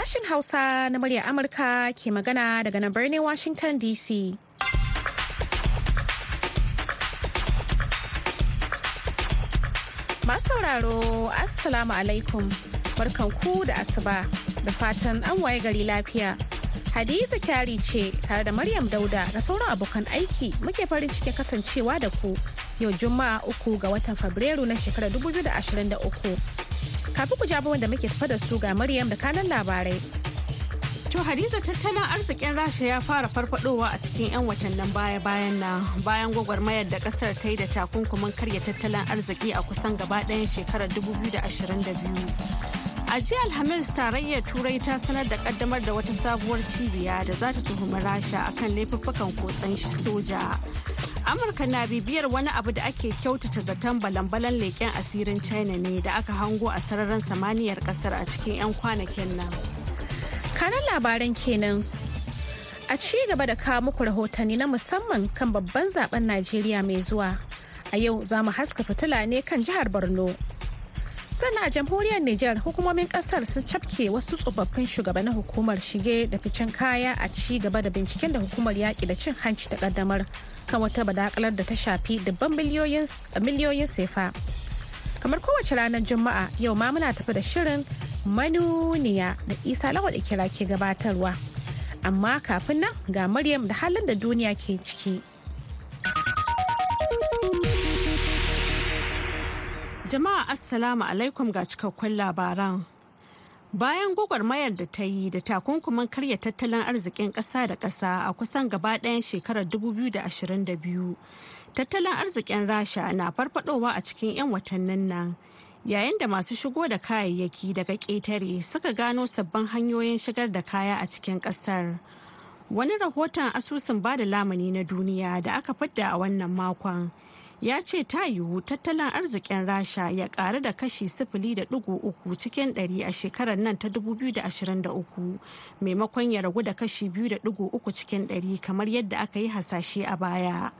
Sashen Hausa na murya Amurka ke magana daga nan birnin Washington DC. Masu sauraro, Assalamu alaikum. Barkanku da asuba da fatan an waye gari lafiya. Hadiza kyari ce tare da Maryam Dauda da sauran abokan aiki muke farin cikin kasancewa da ku yau Juma'a uku ga watan Fabrairu na shekarar 2023. Kafin ku jabo da muke tafa da su ga Maryam da kanan labarai. To Hadiza tattalin arzikin Rasha ya fara farfadowa a cikin 'yan watannin baya-bayan nan bayan gwagwarmayar da ƙasar ta yi da takunkumin karya tattalin arziki a kusan gaba ɗayan shekarar 2022. A jiya Alhamis tarayyar Turai ta sanar da kaddamar da wata sabuwar cibiya da za ta tuhumi Rasha akan laifuffukan kotsan soja. Amurka na bibiyar wani abu da ake kyautata zaton balan-balan leƙen asirin China ne da aka hango a sararin samaniyar ƙasar a cikin 'yan kwanakin nan. Kanan labaran kenan a ci gaba da kawo muku rahotanni na musamman kan babban zaɓen Najeriya mai zuwa. A yau za mu haska fitila ne kan jihar Borno. Sannan a jamhuriyar Nijar hukumomin ƙasar sun cafke wasu tsofaffin shugabannin hukumar shige da ficen kaya a ci gaba da binciken da hukumar yaƙi da cin hanci ta kaddamar kan wata badakalar da ta shafi dubban miliyoyin sefa. Kamar kowace ranar Juma'a yau ma muna tafi da shirin manuniya da isa lawal ikira ke gabatarwa. Amma kafin nan ga Maryam da halin da duniya ke ciki. Jama'a Assalamu alaikum ga cikakkun labaran. Bayan gwagwarmayar da ta yi da takunkumin karya tattalin arzikin ƙasa da ƙasa a kusan gaba ɗayan shekarar 2022, tattalin arzikin Rasha na farfadowa a cikin 'yan watannin nan. Yayin da masu shigo da kayayyaki daga ƙetare suka gano sabbin hanyoyin shigar da kaya a cikin ƙasar. Wani rahoton asusun ba da lamuni na duniya da aka fidda a wannan makon. Ya ce ta yiwu tattalin arzikin rasha ya karu da kashi sifili da ɗigo uku cikin ɗari a shekarar nan ta 2023 maimakon ya ragu da kashi biyu da ɗigo uku cikin ɗari kamar yadda aka yi hasashe a baya.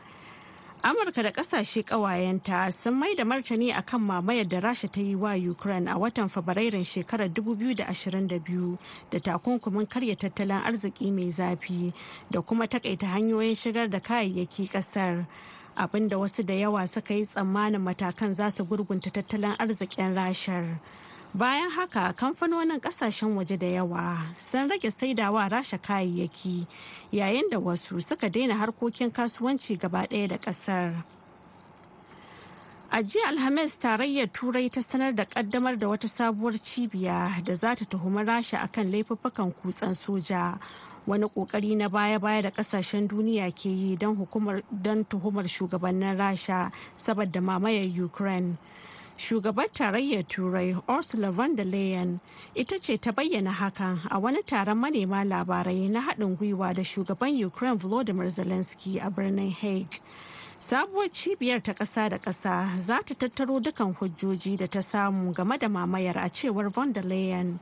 Amurka da ƙasashe kawayenta sun mai da martani akan mamayar da rasha ta yi wa ukraine a watan fabrairun shekarar 2022 da takunkumin karya tattalin arziki mai zafi da kuma takaita hanyoyin shigar da kayayyaki ƙasar abin da wasu da yawa suka yi tsammanin matakan za su gurgunta tattalin arzikin rashar. Bayan haka kamfanonin ƙasashen waje da yawa sun rage saidawa rasha kayayyaki yayin da wasu suka daina harkokin kasuwanci gaba ɗaya da ƙasar. A jiya alhamis tarayyar turai ta sanar da kaddamar da wata sabuwar cibiya da za ta tuhumi rasha akan laifuffukan kutsan soja wani ƙoƙari na baya-baya da ƙasashen duniya ke yi don tuhumar shugabannin rasha saboda mamayar ukraine. Shugabar tarayyar turai ursula von der leyen ita ce ta bayyana hakan a wani taron manema labarai na haɗin gwiwa da shugaban ukraine volodymyr zelensky a birnin hague. Sabuwar cibiyar ta ƙasa da ƙasa za ta tattaro dukan hujjoji da ta samu game da mamayar a cewar von der leyen.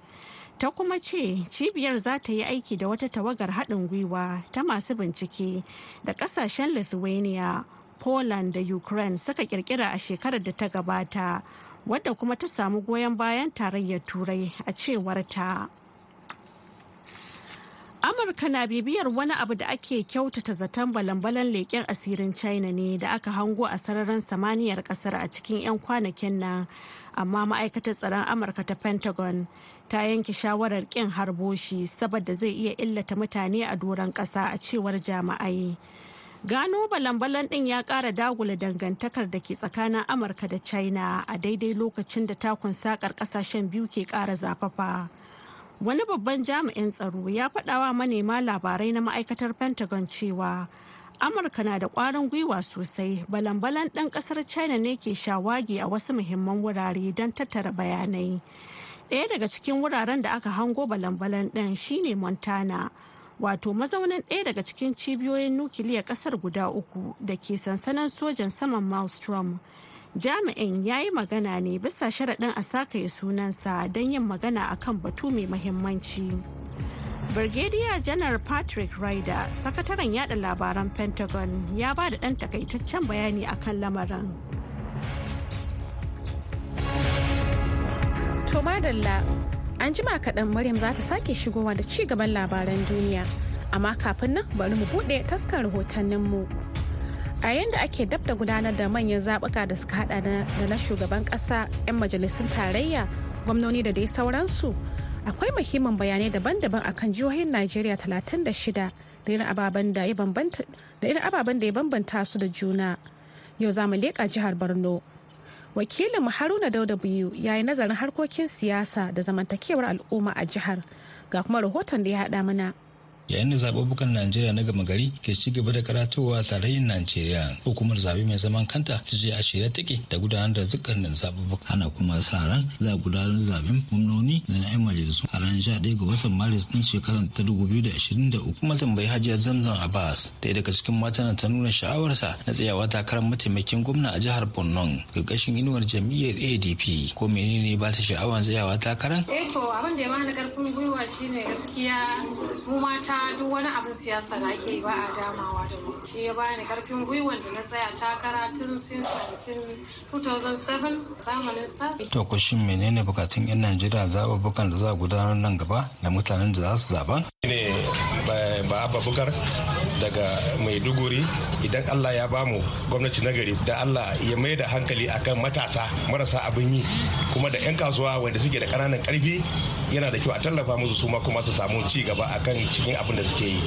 Ta kuma ce cibiyar za ta yi aiki da wata tawagar haɗin gwiwa ta masu bincike da ƙasashen lithuania poland da ukraine suka kirkira a shekarar da ta gabata wadda kuma ta samu goyon bayan tarayyar turai a cewar ta. Amurka na bibiyar wani abu da ake kyautata zaton balan-balan leƙen asirin china ne da aka hango a sararin samaniyar ƙasar a cikin 'yan kwanakin nan amma ma'aikatar tsaron amurka ta pentagon ta yanke shawarar kin harboshi saboda zai iya illata mutane a doron ƙasa a cewar jami'ai. Gano balan-balan ɗin ya ƙara dagula dangantakar da ke tsakanin amurka da china a daidai lokacin da takun sakar ƙasashen biyu ke ƙara zafafa. Wani babban jami'in tsaro ya faɗawa manema labarai na ma'aikatar pentagon cewa amurka na da ƙwarin gwiwa sosai. Balan-balan ɗan ƙasar china ne ke shawagi a wasu muhimman wurare don tattara bayanai. Ɗaya daga cikin wuraren da aka hango balan-balan ɗin shine montana wato mazaunin ɗaya daga cikin cibiyoyin nukiliya ƙasar guda uku da ke sansanin sojan saman maelstrom jami'in ya yi magana ne bisa sharaɗin a sakaye sunansa don yin magana akan batu mai mahimmanci. Brigadier janar Patrick Ryder, sakataren yada labaran Pentagon, ya ba da ɗan takaitaccen bayani akan lamarin. To madalla An jima kaɗan Maryam za ta sake shigowa da ci gaban labaran duniya. Amma kafin nan bari mu buɗe taskar rahotanninmu. A da ake dab da gudanar da manyan zaɓuka da suka hada da na shugaban ƙasa, 'yan majalisun tarayya, gwamnoni da dai sauransu. Akwai muhimmin bayanai daban-daban akan jihohin Najeriya 36 da irin ababen da ya bambanta su da juna. Yau za mu leƙa jihar Borno. Wakilin haruna dauda biyu ya yi nazarin harkokin siyasa da zamantakewar al'umma a jihar. Ga kuma rahoton da ya haɗa mana. Yayin da zaɓuɓɓukan najeriya na gama gari ke ci gaba da karatowa a tarayyar najeriya hukumar zaɓe mai zaman kanta ta ce a shirye take da gudanar da dukkanin zaɓuɓɓuka. Ana kuma sa ran za a gudanar zaɓen gwamnoni da na 'yan majalisu a ranar sha ɗaya ga watan maris ɗin shekarar ta dubu biyu da ashirin da uku. Kuma tambayi hajiya zamzam abbas ɗaya daga cikin matan ta nuna sha'awarta na tsayawa takarar mataimakin gwamna a jihar borno ƙarƙashin inuwar jam'iyyar adp ko menene ba ta sha'awar tsayawa takarar. eh to abin da ya bani ƙarfin gwiwa shine gaskiya mu mata duk wani abin siyasa da ake ba a damawa da mu. Shi ya bani ƙarfin gwiwan da na tsaya takara tun since 2007 zamanin sa. To ko shin menene bukatun yan najeriya zaɓuɓɓukan da za a gudanar nan gaba da mutanen da za su zaɓa? Ne ba bukar daga maiduguri. Idan allah ya ba mu gwamnati na gari da allah ya mai da hankali akan matasa marasa abin yi kuma da 'yan kasuwa wanda suke da ƙananan ƙarfi yana da kyau a tallafa musu su ma kuma su samu ci gaba akan cikin abin da suke yi.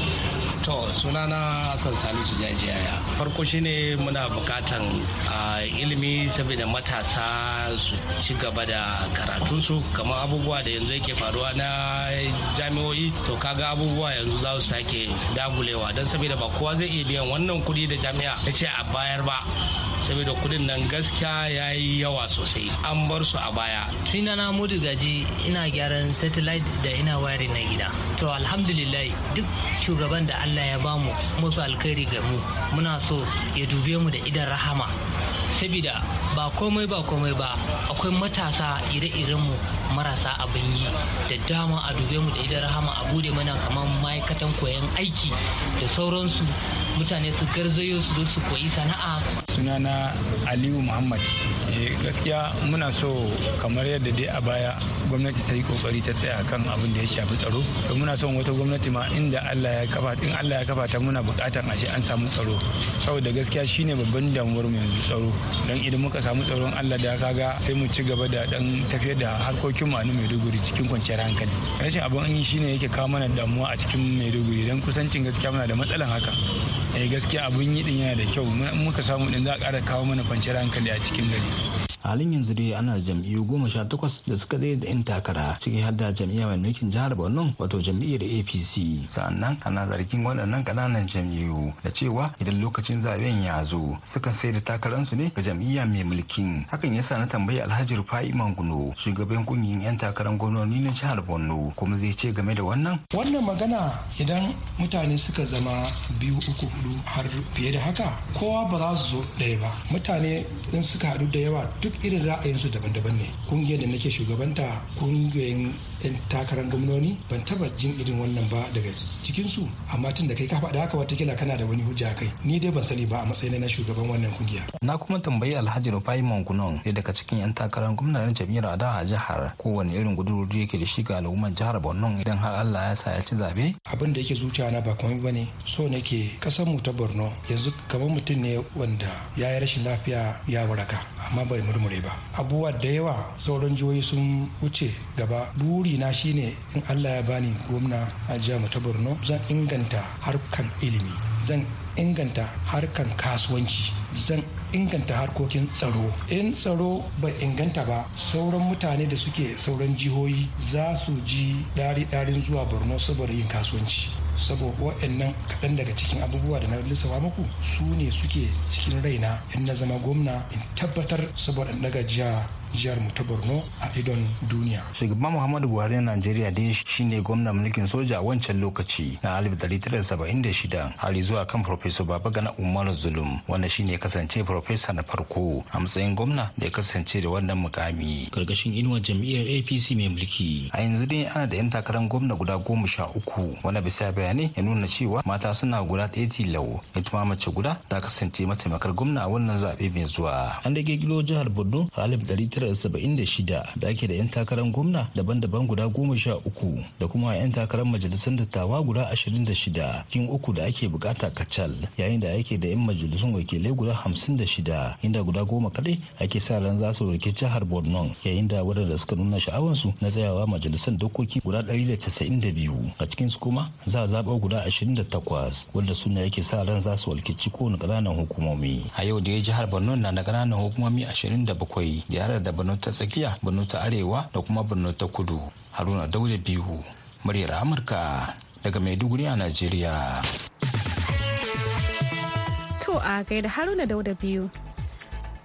To sunana hassan salisu jajiyaya farko shine muna bukatan ilimi saboda matasa su ci gaba da karatunsu kamar abubuwa da yanzu yake faruwa na jami'o'i. To kaga abubuwa yanzu za su sake dagulewa. Don saboda ba kowa zai iya biyan wannan kuɗi da jami'a ta ce a bayar ba. Saboda kuɗin nan gaskiya ya yi yawa sosai. An bar su a baya. Sunana mudu gaji ina gyaran satellite da ina wayar na gida. To alhamdulillah duk shugaban da allah ya ba mu musu alkhairi ga mu. Muna so ya dube mu da idan rahama. Saboda ba komai ba komai ba akwai matasa ire-iren mu marasa abin yi. Da dama a dube mu da idan rahama a buɗe mana kamar ma'aikatan koyon aiki da sauransu. Mutane su garzayo su zo su koyi sana'a. Sunana aliyu muhammad. Gaskiya muna so kamar yadda dai a baya gwamnati ta yi ƙoƙari ta tsaya kan abin da ya shafi tsaro. To muna son wata gwamnati ma inda allah ya kafa in allah ya kafa ta muna bukatan ashe an samu tsaro. Saboda gaskiya shine babban damuwar mu yanzu tsaro. Dan idan muka samu tsaron allah da kaga sai mu ci gaba da dan tafiyar da harkokin mu a maiduguri cikin kwanciyar hankali. Rashin abin yi shine yake kawo mana damuwa a cikin maiduguri. Dan kusancin gaskiya muna da matsalan haka. Eh gaskiya abun yi din yana da kyau. Muka samu din za a ƙara kawo mana kwanciyar hankali a cikin gari. Halin yanzu dai ana jam'iyyu goma sha takwas da suka zai da 'yan takara ciki har da jam'iyyar mai mulkin jihar borno wato jam'iyyar apc sannan ana zargin waɗannan ƙananan jam'iyyu da cewa idan lokacin zaɓen ya zo sukan sai da takararsu ne ga jam'iyya mai mulkin. Hakan yasa na tambayi alhaji rufai manguno shugaban ƙungiyar 'yan takarar gwamnoni na jihar borno kuma zai ce game da wannan. Wannan magana idan mutane suka zama biyu uku huɗu har fiye da haka kowa ba za su zo ɗaya ba. Mutane in suka haɗu da yawa duk irin ra'ayinsu daban-daban ne. Kungiyar da nake shugabanta ƙungiyar yan takarar gwamnoni ban taba jin irin wannan ba daga cikinsu. Amma tun da kai ka faɗa haka wataƙila kana da wani hujja kai. Ni dai ban sani ba a matsayin na shugaban wannan ƙungiya. Na kuma tambayi alhaji rufai mangunon ne daga cikin yan takarar gwamnatin jam'iyyar adawa a jihar kowane irin gudurori yake da shi ga al'ummar jihar borno idan har allah ya sa ya ci zaɓe abin da yake zuciya na ba komai ba ne so nake ƙasar mu ta borno yanzu kamar mutum ne wanda ya yi rashin lafiya ya waraka amma bai murmure ba. Abubuwa da yawa sauran jihohi sun wuce gaba. Buri na shine in allah ya bani gwamna a jihar ta borno zan inganta harkan ilimi zan inganta harkan kasuwanci zan inganta harkokin tsaro. In tsaro bai inganta ba sauran mutane da suke sauran jihohi za su ji ɗari-ɗarin zuwa borno saboda yin kasuwanci. Saboda waɗannan kaɗan daga cikin abubuwa da na lissafa muku su ne suke cikin raina in na zama gwamna in tabbatar saboda daga jiha jihar mu ta borno a idon duniya. Shugaban muhammadu buhari na najeriya dai shine gwamnan mulkin soja a wancan lokaci na 1976 hali zuwa kan professor babagana umar zulum wanda shine kasance professor na farko a matsayin gwamna da ya kasance da wannan mukami. Karkashin inuwar jam'iyyar apc mai mulki. A yanzu dai ana da yan takarar gwamna guda goma sha uku wanda bisa bayanai ya nuna cewa mata suna guda ɗaya tilau ita ma mace guda ta kasance mataimakar gwamna a wannan zaɓe mai zuwa. An da jihar borno a 1976 da ake da 'yan takarar gwamna daban-daban guda goma sha uku da kuma 'yan takarar majalisar dattawa guda ashirin da shida kin uku da ake buƙata kacal yayin da ake da 'yan majalisun wakilai guda hamsin da shida inda guda goma kadai ake sa ran za su roki jihar borno yayin da wadanda suka nuna sha'awansu na tsayawa majalisar dokoki guda ɗari da casa'in da biyu. A cikin su kuma za a zaɓa guda ashirin da takwas wanda suna yake sa ran za su walkici kowane ƙananan hukumomi. A yau da ya jihar borno na da ƙananan hukumomi ashirin da bakwai da borno ta tsakiya borno ta arewa da kuma borno ta kudu. Haruna dauda biyu muryar amurka daga maiduguri a najeriya. To a gaida haruna dauda biyu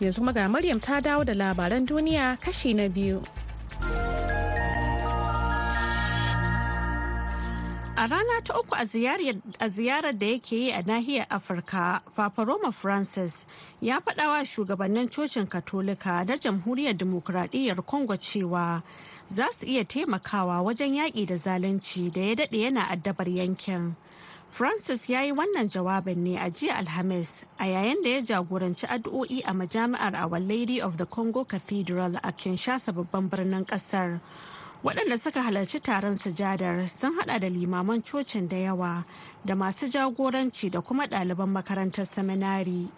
yanzu ga maryam ta dawo da labaran duniya kashi na biyu. A rana ta uku a ziyarar da yake yi a nahiyar Afirka, Papa Roma Francis ya faɗawa shugabannin cocin Katolika na Jamhuriyar Dimokuraɗiyyar Congo cewa za su iya taimakawa wajen yaƙi da zalunci da ya daɗe yana addabar yankin. Francis ya yi wannan jawabin ne a jiya Alhamis a yayin da ya jagoranci addu'o'i a majami'ar Our Lady of the Congo Cathedral a Kinshasa babban birnin ƙasar. Waɗanda suka halarci taron sujadar sun hada da limaman cocin da yawa da masu jagoranci da kuma ɗaliban makarantar seminari.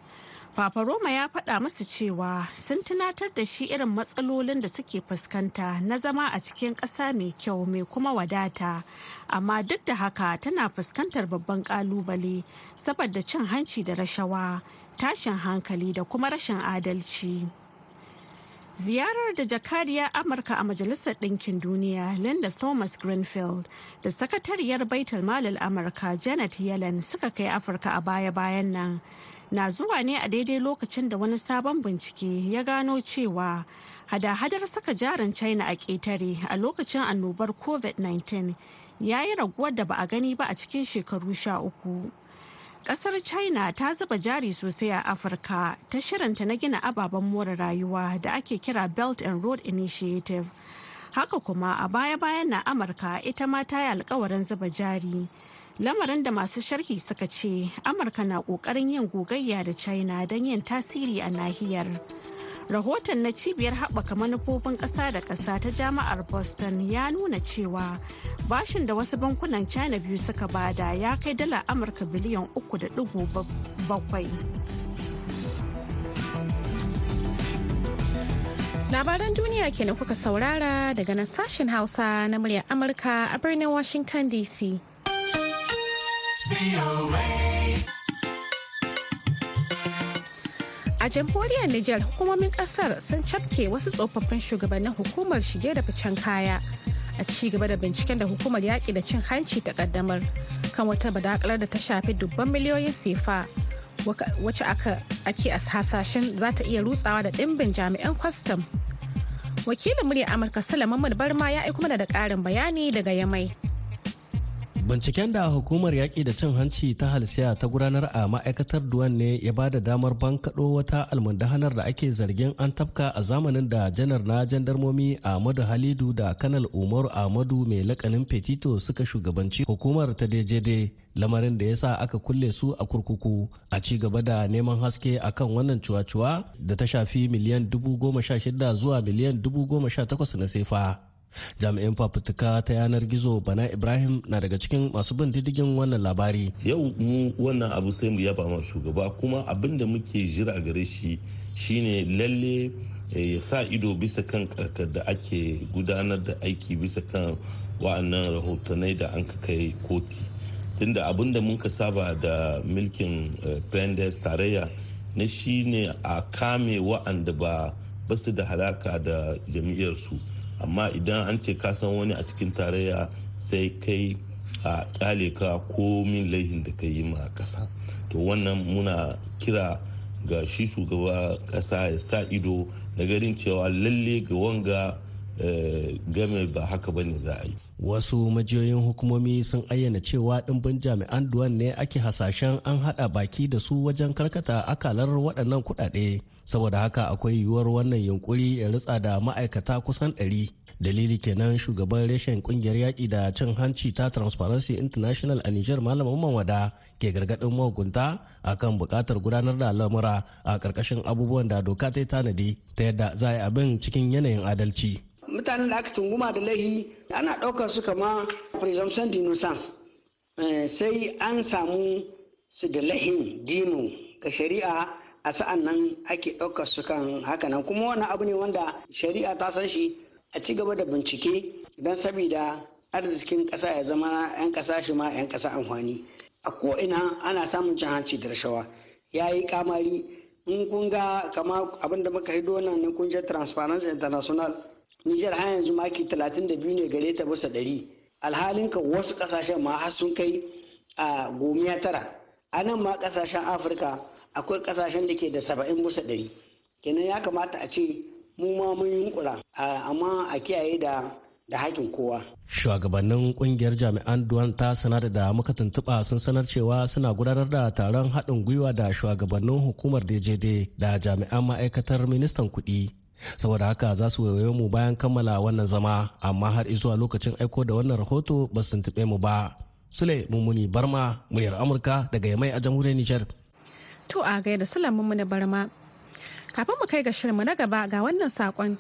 Papa Roma ya faɗa musu cewa sun tunatar da shi irin matsalolin da suke fuskanta na zama a cikin ƙasa mai kyau mai kuma wadata, amma duk da haka tana fuskantar babban ƙalubale saboda cin hanci da rashawa, tashin hankali da kuma rashin adalci. Ziyarar da jakadiyar amurka a majalisar ɗinkin duniya linda thomas greenfield da sakatariyar baitul malal amurka janet yellen suka kai afirka a baya-bayan nan na zuwa ne a daidai lokacin da wani sabon bincike ya gano cewa hada-hadar saka jarin china a ƙetare a lokacin annobar covid-19 ya yi raguwar da ba a gani ba a cikin shekaru sha uku. Ƙasar china ta zuba jari sosai a afirka ta shirinta na gina ababen more rayuwa da ake kira belt and road initiative. Haka kuma a baya-bayan na amurka ita ma ta yi alkawarin zuba jari. Lamarin da masu sharhi suka ce amurka na ƙoƙarin yin gogayya da china don yin tasiri a nahiyar. Rahoton na cibiyar haɓaka manufofin ƙasa da ƙasa ta jami'ar boston ya nuna cewa bashin da wasu bankunan china biyu suka ba da ya kai dala amurka biliyan uku da ɗigo bakwai. Labaran duniya kenan kuka saurara daga nan sashen hausa na muryar amurka a birnin washington dc A jamhuriyar Nijar hukumomin ƙasar sun cafke wasu tsofaffin shugabannin hukumar shige da ficen kaya a ci gaba da binciken da hukumar yaƙi da cin hanci ta kaddamar kan wata badakalar da ta shafi dubban miliyoyin sefa wacce ake hasashen za ta iya rutsawa da ɗimbin jami'an kwastam. Wakilin murya Amurka Salaman Barma ya aiko mana da ƙarin bayani daga Yamai. Binciken da hukumar yaƙi da cin hanci ta halsiya ta gudanar a ma'aikatar duwan ne ya ba da damar bankaɗo wata almundahanar da ake zargin an tafka a zamanin da janar na jandarmomi Ahmadu Halidu da kanal Umar Ahmadu mai lakanin Petito suka shugabanci hukumar ta DJD lamarin da ya sa aka kulle su a kurkuku a ci gaba da neman haske akan wannan cuwa-cuwa da ta shafi miliyan dubu goma sha shida zuwa miliyan dubu goma sha takwas na sefa. Jami'in fafutuka ta yanar gizo bana ibrahim na daga cikin masu bin diddigin wannan labari. Yau mu wannan abu sai mu yaba ma shugaba kuma abin da muke jira gare shi shine lalle ya sa ido bisa kan karkar da ake gudanar da aiki bisa kan wa'annan rahotanai da an kai koti. Tunda abin da muka saba da milkin pendes tarayya na shine a kame wa'anda ba ba su da halaka da jam'iyyarsu amma idan an ce ka san wani a cikin tarayya sai kai a ƙyale ka komin laihin da ka yi ma kasa to wannan muna kira ga shi shugaba kasa ya sa ido na ganin cewa lalle ga wanga game ba haka ba ne za a yi. Wasu majiyoyin hukumomi sun ayyana cewa ɗimbin jami'an duwan ne ake hasashen an haɗa baki da su wajen karkata akalar waɗannan kuɗaɗe. Saboda haka akwai yiwuwar wannan yunkuri ya ritsa da ma'aikata kusan ɗari. Dalili kenan shugaban reshen ƙungiyar yaƙi da cin hanci ta transparency international a niger malamin wada ke gargaɗin mahukunta akan buƙatar gudanar da lamura a ƙarƙashin abubuwan da doka ta tanadi ta yadda za a yi abin cikin yanayin adalci. Mutanen da aka tunguma da laihi ana ɗaukar su kama presumption d'innocence sai an samu su da lahin dino ga shari'a a sa'an nan ake ɗaukar su kan haka nan kuma wani abu ne wanda shari'a ta san shi a ci gaba da bincike don sabida arzikin ƙasa ya zama 'yan ƙasa shi ma 'yan ƙasa amfani. A ko'ina ana samun cin hanci da rashawa. Ya yi kamari. In kun ga kama abin da muka hido nan na ƙungiyar transparency international nijar har yanzu maki 32 ne gare ta bisa ɗari alhalin ka wasu ƙasashen ma har sun kai a gomiya tara a nan ma ƙasashen afirka akwai ƙasashen da ke da 70 bisa ɗari kenan ya kamata a ce mu ma mun yunkura amma a kiyaye da da haƙin kowa. Shugabannin ƙungiyar jami'an Duwan ta sanar da muka tuntuɓa sun sanar cewa suna gudanar da taron haɗin gwiwa da shugabannin hukumar DJD da jami'an ma'aikatar ministan kuɗi. Saboda haka za su waiwaye mu bayan kammala wannan zama, amma har zuwa lokacin aiko da wannan rahoto ba su tuntuɓe mu ba. Sule Mummuni Barma, muryar Amurka daga Yamai a jamhuriyar Nijar. To a gaida Sule Mummuni Barma. Kafin mu kai ga shirinmu na gaba ga wannan saƙon.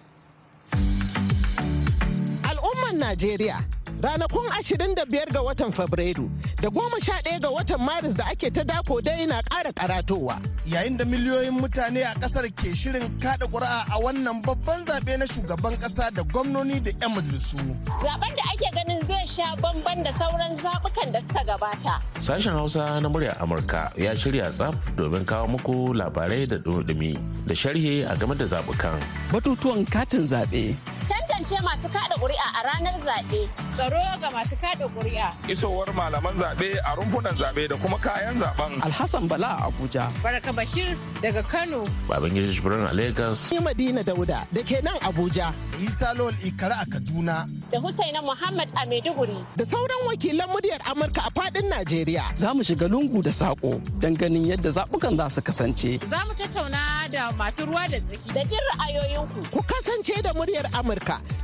Al'umman Najeriya ranakun 25 ga watan Fabrairu da 11 ga watan Maris da ake ta dako dai na ƙara karatowa. Yayin da miliyoyin mutane a ƙasar ke shirin kada ƙuri'a a wannan babban zaɓe na shugaban ƙasa da gwamnoni da 'yan majalisu. Zaben da ake ganin zai sha bamban da sauran zaɓukan da suka gabata. Sashen Hausa na muryar Amurka ya shirya tsaf domin kawo muku labarai da dumi da sharhi a game da zaɓukan. Batutuwan katin zaɓe. Tantance masu kada ƙuri'a a ranar zaɓe. Tsaro ga masu kada ƙuri'a. Isowar malaman zaɓe a rumfunan zaɓe da kuma kayan zaɓen. Alhassan Bala a Abuja. Baraka Bashir daga Kano. Babangida Jibrin a Lagos. Ni Madina Dauda da ke nan Abuja. Isa Lol Ikara a Kaduna. Da Husaina Muhammad a Maiduguri. Da sauran wakilan muryar Amurka a faɗin Najeriya. Za mu shiga lungu da saƙo don ganin yadda zaɓukan za su kasance. Za mu tattauna da masu ruwa da tsaki da jin ra'ayoyinku. Ku kasance da muryar Amurka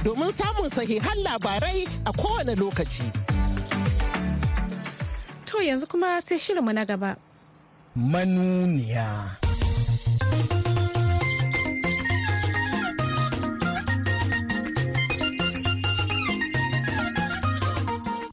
domin samun sahihan labarai a kowane lokaci. To yanzu kuma sai shirinmu na gaba. Manuniya.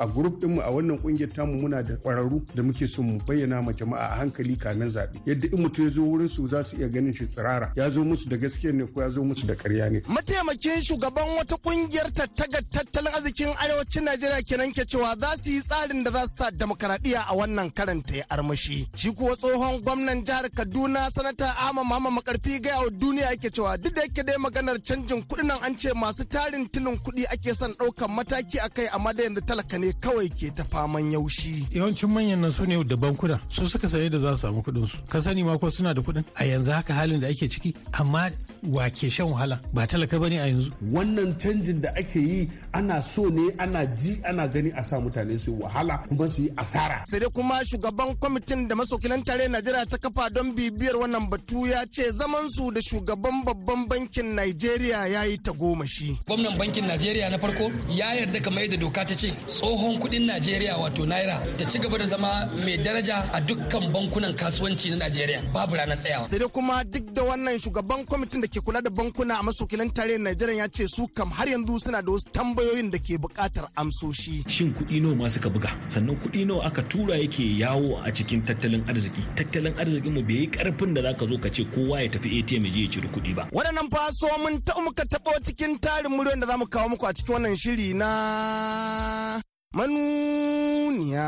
A grup dinmu a wannan ƙungiyar tamu muna da kwararru da muke so mu bayyana ma jama'a a hankali kamin zaɓe. Yadda in mutum ya zo wurin su za su iya ganin shi tsirara. Ya zo musu da gaskiya ne ko ya zo musu da ƙarya ne. mataimakin shugaban wata ƙungiyar tattaga tattalin arzikin arewacin najeriya kenan ke cewa za su yi tsarin da za su sa demokaradiyya a wannan karanta ya armashi. Shi kuwa tsohon gwamnan jihar kaduna sanata ahmad muhammad makarfi gaya wa duniya yake cewa duk da yake dai maganar canjin kuɗi nan an ce masu tarin tilin kuɗi ake son ɗaukan mataki akai amma da yanzu talaka ne kawai ke ta faman yaushi. Yawancin manyan nan su ne da bankuna su suka saye da za su samu kuɗin su. Ka sani ma ko suna da kuɗin a yanzu haka halin da ake ciki amma wa ke shan wahala ba talaka ba ne a yanzu. Wannan canjin da ake yi ana so ne ana ji ana gani a sa mutane su wahala kuma su yi asara. Sai dai kuma shugaban kwamitin da masokilan tare Najeriya ta kafa don bibiyar wannan batu ya ce zaman su da shugaban babban bankin Najeriya ya yi tagomashi. Gwamnan bankin Najeriya na farko ya yarda kamar yadda doka ta ce tsohon kuɗin Najeriya wato naira ta ci gaba da zama mai daraja a dukkan bankunan kasuwanci na Najeriya babu ranar tsayawa. Sai dai kuma duk da wannan shugaban kwamitin da ke kula da bankuna a masokilan tare Najeriya ya ce su kam har yanzu suna da wasu tambayoyin da ke buƙatar amsoshi. Shin kuɗi nawa ma suka buga sannan kuɗi nawa aka tura yake yawo a cikin tattalin arziki tattalin arzikin mu bai yi ƙarfin da zaka zo ka ce kowa ya tafi ATM ya je ya ciri kuɗi ba. Waɗannan fa so mun ta muka taɓo cikin tarin muryoyin da za mu kawo muku a cikin wannan shiri na manuniya.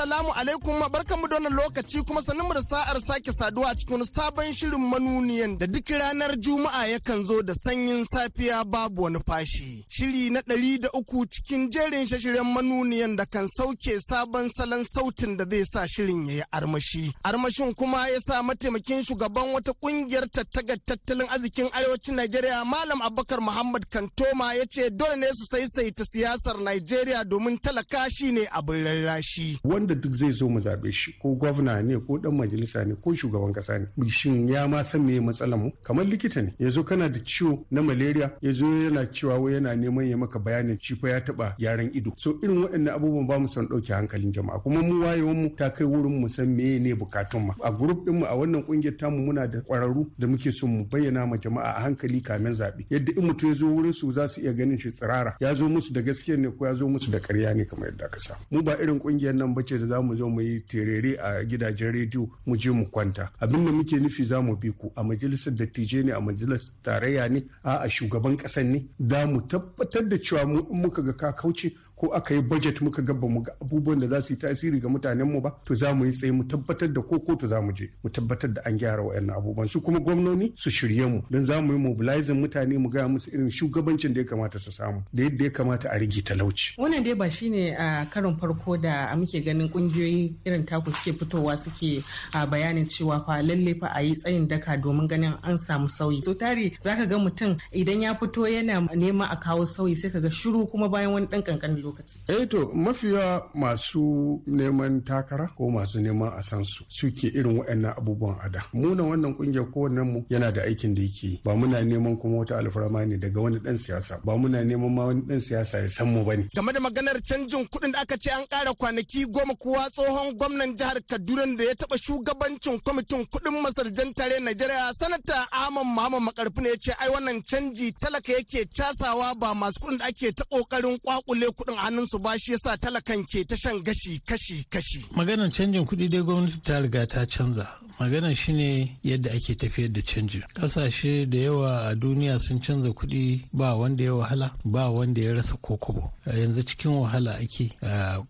Assalamu alaikum. Barkanmu da wannan lokaci kuma sanin da sa'ar sake saduwa cikin sabon shirin manuniyan da duk ranar juma'a yakan zo da sanyin safiya babu wani fashi. Shiri na ɗari da uku cikin jerin shashiren manuniyan da kan sauke sabon salon sautin da zai sa shirin ya yi armashi. Armashin kuma ya sa mataimakin shugaban wata ƙungiyar tattagar tattalin arzikin arewacin najeriya malam abubakar muhammad kantoma ya ce dole ne su saisaita siyasar najeriya domin talaka shine abin rarrashi. Wanda duk zai zo mu zaɓe shi ko gwamna ne ko dan majalisa ne ko shugaban kasa ne. Shin ya ma san me matsalar mu? Kamar likita ne. Yazo kana da ciwo na malaria ya zo yana cewa wai yana neman ya maka bayanin shi fa ya taba gyaran ido. So irin waɗannan abubuwan ba mu son ɗauke hankalin jama'a. Kuma mu wayewan mu ta kai wurin mu san me ne bukatun mu. A group din mu a wannan ƙungiyar tamu muna da ƙwararru da muke son mu bayyana ma jama'a a hankali kamin zaɓe. Yadda in mutum ya zo wurin su za su iya ganin shi tsirara. Ya zo musu da gaskiya ne ko ya zo musu da ƙarya ne kamar yadda aka sa mu ba irin ƙungiyar nan bace da za mu zo mu yi terere a gidajen rediyo mu je mu kwanta. Abin da muke nufi za mu bi ku a majalisar dattijai ne a majalisar tarayya ne a shugaban ƙasan ne. Da mu tabbatar da cewa mu muka ga ka kauce ko aka yi budget muka ga mu ga abubuwan da za su yi tasiri ga mutanen mu ba to za mu yi tsaye mu tabbatar da ko kotu za mu je mu tabbatar da an gyara wayannan abubuwan. Su kuma gwamnoni su shirye mu don za mu yi mobilizing mutane mu gaya musu irin shugabancin da ya kamata su samu da yadda ya kamata a rigi talauci. Wannan dai ba shine a karon farko da muke ganin kungiyoyi irin taku suke fitowa suke bayanin cewa fa lalle fa a yi tsayin daka domin ganin an samu sauyi. So tare zaka ga mutum idan ya fito yana neman a kawo sauyi sai ka ga shiru kuma bayan wani dan kankanin lokaci. Eh to mafiya masu neman takara ko masu neman a san su suke irin waɗannan abubuwan ada. Muna wannan ƙungiyar kowannen mu yana da aikin da yake ba muna neman kuma wata alfarma ne daga wani dan siyasa ba muna neman ma wani dan siyasa ya san mu ba ne. Game da maganar canjin kuɗin da aka ce an ƙara kwanaki goma kuwa tsohon gwamnan jihar Kaduna da ya taɓa shugabancin kwamitin kuɗin masarjan tare Najeriya sanata Ahmad Muhammad Makarfi ne ya ce ai wannan canji talaka yake casawa ba masu kuɗin da ake ta ƙoƙarin kwakule kuɗin hannunsu ba shi yasa talakan ke ta shan gashi kashi kashi. Maganar canjin kuɗi dai gwamnati ta riga ta canza. Maganar shine yadda ake tafiyar da canji. Ƙasashe da yawa a duniya sun canza kuɗi ba wanda ya wahala ba wanda ya rasa kokobo. Yanzu cikin wahala ake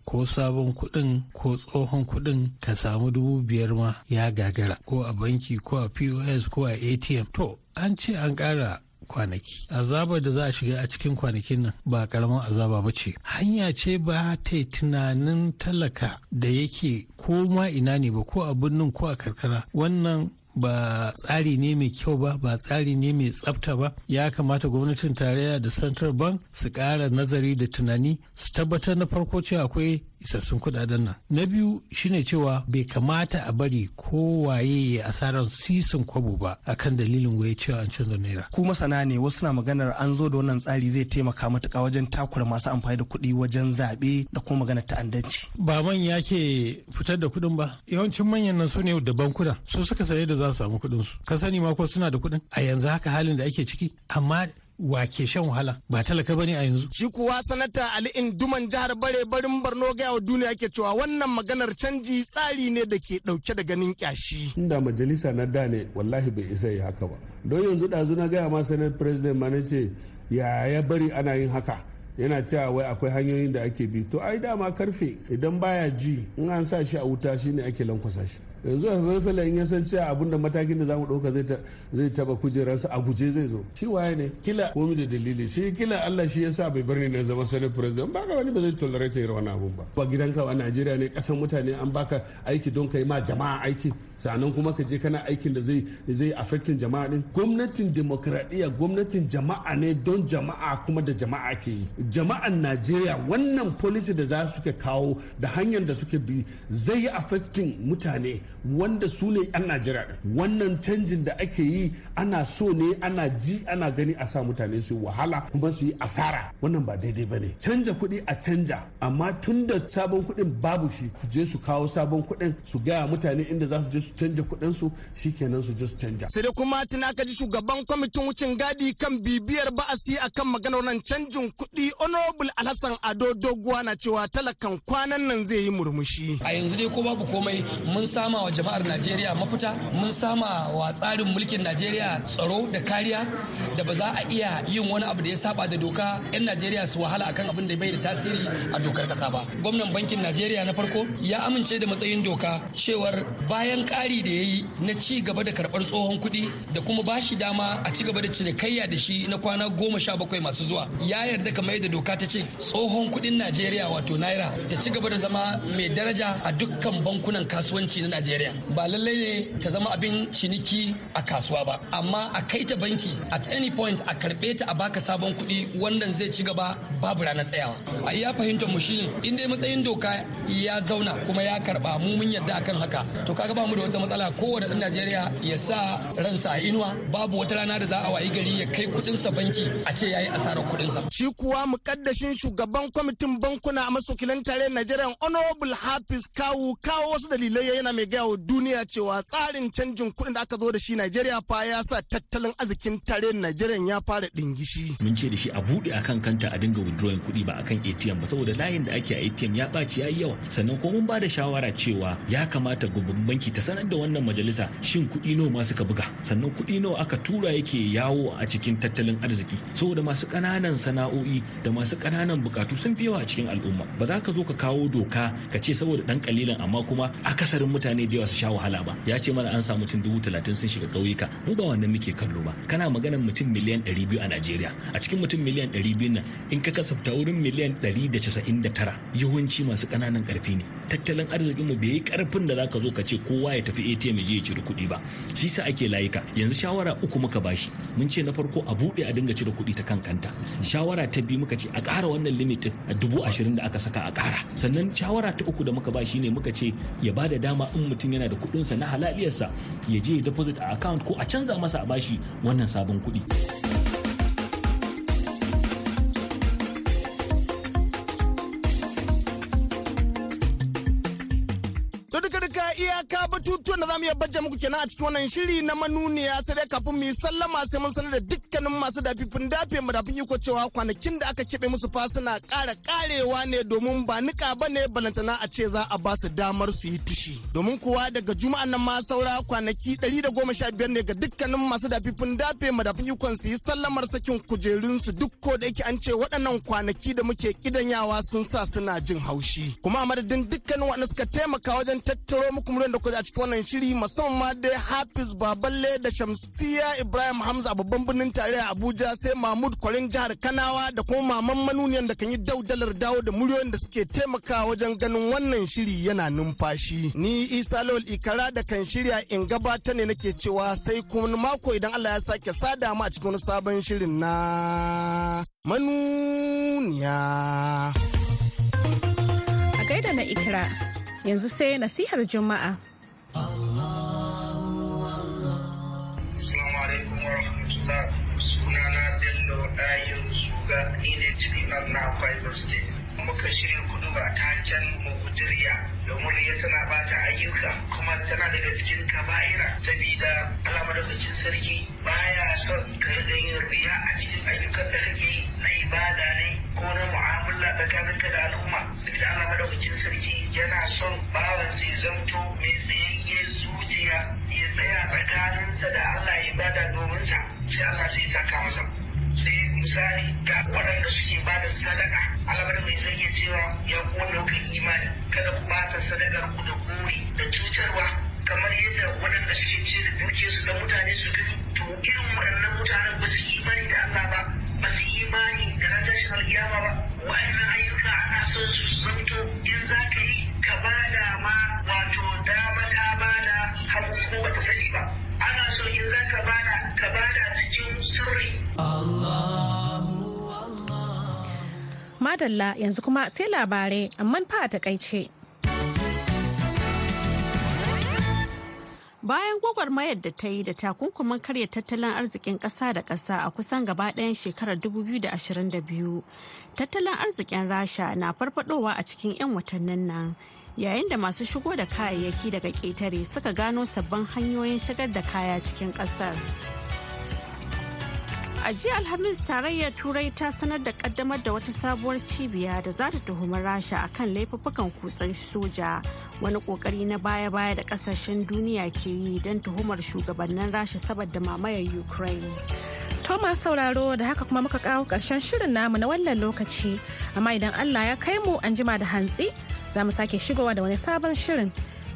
ko sabon kuɗin ko tsohon kuɗin ka samu dubu biyar ma ya gagara ko a banki ko a POS ko a ATM. To an ce an ƙara kwanaki. Azabar da za a shiga a cikin kwanakin nan ba ƙaramin azaba ba ce. Hanya ce ba ta tunanin talaka da yake ko ma ina ne ba ko a birnin ko a karkara. Wannan ba tsari ne mai kyau ba ba tsari ne mai tsafta ba. Ya kamata gwamnatin tarayya da central bank su ƙara nazari da tunani su tabbatar na farko cewa akwai isassun kuɗaɗen nan. Na biyu shine cewa bai kamata a bari kowaye ya asarar sisin kwabo ba akan dalilin waye cewa an canza naira. Ku masana ne wasu na maganar an zo da wannan tsari zai taimaka matuka wajen takura masu amfani da kuɗi wajen zaɓe da kuma maganar ta'addanci. Ba manya ke fitar da kuɗin ba. Yawancin manyan nan su ne da bankuna. Su suka saye da za su samu kuɗin su ka sani ma ko suna da kuɗin? A yanzu haka halin da ake ciki. Amma wa ke shan wahala ba talaka ba ne a yanzu. Shi kuwa sanata Ali Induman jihar Bare barin Borno ga wa duniya ke cewa wannan maganar canji tsari ne da ke ɗauke da ganin kyashi. Inda majalisa na da ne wallahi bai isa yi haka ba. Don yanzu ɗazu na gaya ma senate president ma na ce ya ya bari ana yin haka. yana cewa wai akwai hanyoyin da ake bi to ai dama ƙarfe idan baya ji in an sa shi a wuta shine ake lankwasa shi yanzu a falfala in ya san cewa abin da matakin da za mu ɗauka zai taba kujerarsa a guje zai zo. Shi waye ne? Kila komi da dalili. Shi kila Allah shi yasa bai bar ni na zama senate president. Ba ka wani ba zai tolerate irin wannan abun ba. Ba gidanka a Najeriya ne kasan mutane an baka aiki don kai ma jama'a aiki. Sannan kuma ka je kana aikin da zai zai affecting jama'a din gwamnatin demokradiyya gwamnatin jama'a ne don jama'a kuma da jama'a ke yi. Jama'an Najeriya wannan policy da za su kawo da hanyar da suke bi zai yi affecting mutane. Wanda su ne 'yan najeriya wannan canjin da ake yi ana so ne ana ji ana gani a sa mutane su wahala kuma su yi asara. Wannan ba daidai ba ne. Canja kuɗi a canja amma tun da sabon kuɗin babu shi su je su kawo sabon kuɗin su gaya mutane inda za su je su canja kuɗin su shikenan su je su canja. Sai dai kuma tuna ka ji shugaban kwamitin wucin gadi kan bibiyar ba'asi akan maganar nan canjin kuɗi honorable alhassan ado doguwa na cewa talakan kwanan nan zai yi murmushi. A yanzu dai ko babu komai mun sama wa jama'ar najeriya mafita? Mun sama wa tsarin mulkin najeriya tsaro da kariya da ba za a iya yin wani abu da ya saba da doka. 'yan najeriya su wahala akan abin da bai da tasiri a dokar kasa ba. Gwamnan bankin najeriya na farko ya amince da matsayin doka cewar bayan ƙari da ya yi na ci gaba da karɓar tsohon kuɗi da kuma ba shi dama a ci gaba da cinikayya da shi na kwana goma sha bakwai masu zuwa ya yarda kamar yadda doka ta ce tsohon kuɗin najeriya wato naira ta ci gaba da zama mai daraja a dukkan bankunan kasuwanci na najeriya. Ba lallai ne ta zama abin ciniki a kasuwa ba amma a kai ta banki at any point a karɓe ta a baka sabon kuɗi wannan zai ci gaba babu ranar tsayawa. A iya fahimtar mu shine in dai matsayin doka ya zauna kuma ya karɓa mu mun yadda akan haka to kaga ba mu da wata matsala. Kowane ɗan Najeriya ya sa ransa a inuwa babu wata rana da za a wayi gari ya kai kuɗinsa banki a ce yayi asarar kuɗinsa. Shi kuwa mukaddashin shugaban kwamitin bankuna a masokilan tare Najeriya Honorable Hafiz Kawu kawo wasu dalilai yana mai gaya wa duniya cewa tsarin canjin kuɗin da aka zo da shi Najeriya fa ya sa tattalin arzikin tare Najeriya ya fara dingishi. Mun ce da shi a buɗe akan kanta a dinga withdrawing kuɗi ba akan ATM ba saboda layin da ake a ATM ya ɓaci ya yi yawa. Sannan ko mun ba da shawara cewa ya kamata gwamnatin banki ta sanar da wannan majalisa shin kuɗi nawa ma suka buga. Sannan kuɗi nawa aka tura yake yawo a cikin tattalin arziki. Saboda masu ƙananan sana'o'i da masu ƙananan bukatu sun fi yawa a cikin al'umma. Ba za ka zo ka kawo doka ka ce saboda ɗan kalilan amma kuma akasarin mutane da su sha wahala ba. Ya ce mana an samu mutum dubu talatin sun shiga ƙauyuka. Mu ba wannan muke kallo ba. Kana maganar mutum miliyan ɗari biyu a Najeriya. A cikin mutum miliyan ɗari biyu nan in ka kasafta wurin miliyan ɗari da casa'in da tara yawanci masu ƙananan ƙarfi ne. Tattalin arzikin mu bai yi ƙarfin da zaka zo ka ce kowa ya tafi ATM ya je ya cire kuɗi ba. Shi sa ake layuka. Yanzu shawara uku muka bashi mun ce na farko a buɗe a dinga cire kuɗi ta kan kanta. Shawara ta biyu muka ce a ƙara wannan limitin a dubu ashirin da aka saka a ƙara. Sannan shawara ta uku da muka ba shi ne muka ce ya ba da dama in mutum yana da kuɗinsa na halaliyarsa ya je ya deposit a account ko a canza masa a bashi wannan sabon kuɗi. iyaka batutuwan da za mu iya bajja muku kenan a cikin wannan shiri na manuniya sai dai kafin mu yi sallama sai mun sanar da dukkanin masu dafifin dafe mu dafin iko cewa kwanakin da aka keɓe musu fa suna ƙara ƙarewa ne domin ba nika ba ne balantana a ce za a ba su damar su yi tushi domin kuwa daga juma'an nan ma saura kwanaki ɗari da goma sha biyar ne ga dukkanin masu dafifin dafe mu dafin ikon su yi sallamar sakin kujerunsu duk ko da yake an ce waɗannan kwanaki da muke kidanyawa sun sa suna jin haushi. Kuma a madadin dukkanin waɗanda suka taimaka wajen tattaro muku muryar da ku a cikin wannan shiri musamman ma dai Hafiz Baballe da Shamsiya Ibrahim Hamza a babban birnin tarayya Abuja sai Mahmud Kwarin jihar Kanawa da kuma maman manuniyan da kan yi daudalar dawo da muryoyin da suke taimakawa wajen ganin wannan shiri yana numfashi. Ni Isa Lawal Ikara da kan shirya in gabata ne nake cewa sai kuma mako idan Allah ya sake sada mu a cikin wani sabon shirin na manuniya. A gaida na ikira yanzu sai nasihar juma'a. sunana bello ɗayin suga ni ne cikin na Bible State. muka shirya kudu ba ta can mugudiriya domin riya tana bata ayyuka kuma tana daga cikin kaba'ira sabida Allah madaukakin sarki baya son ka yin riya a cikin ayyukan da kake yi na ibada ne ko na mu'amala tsakaninka da al'umma. Sabida Allah madaukakin sarki yana son bawan sai zamto mai tsayayye zuciya ya tsaya tsakaninsa da Allah ya ibada domin sa. Sai Allah sai saka masa. Sai misali ga waɗanda suke ba da sadaka alamar mai zai iya cewa ya kuka imani. Kada ku bata sadakar ku da gori da cutarwa. Kamar yadda waɗanda suke ce da duke su da mutane su gani to irin waɗannan mutanen ba su imani da Allah ba ba su imani da na tashin alkiyama ba. Wa'annan ayyuka Madalla yanzu kuma sai labarai amma fa a taƙaice. Bayan gwagwarmayar da ta yi da takunkumin karya tattalin arzikin ƙasa da ƙasa a kusan gaba ɗayan shekarar 2022, tattalin arzikin Rasha na farfadowa a cikin 'yan watannin nan. Yayin da masu shigo da kayayyaki daga ƙetare suka gano sabbin hanyoyin shigar da kaya cikin ƙasar. A jiya Alhamis tarayyar Turai ta sanar da kaddamar da wata sabuwar cibiya da za ta tuhumi Rasha akan laifuffukan kutsen soja. Wani ƙoƙari na baya-baya da ƙasashen duniya ke yi don tuhumar shugabannin rasha saboda mamayar ukraine. Thomas sauraro da haka kuma muka kawo ƙarshen shirin namu na wannan lokaci. Amma idan Allah ya kai mu an jima da hantsi za mu sake shigowa da wani sabon shirin.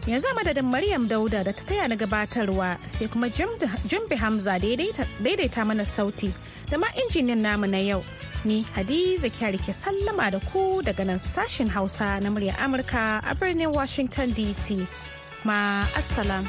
Yanzu madadin Maryam Dauda da ta taya na gabatarwa sai kuma Jumbi Hamza daidaita mana sauti da ma injiniyan namu na yau ni Hadiza Kyari ke sallama da ku daga nan sashen Hausa na muryar Amurka a birnin Washington DC ma assalam.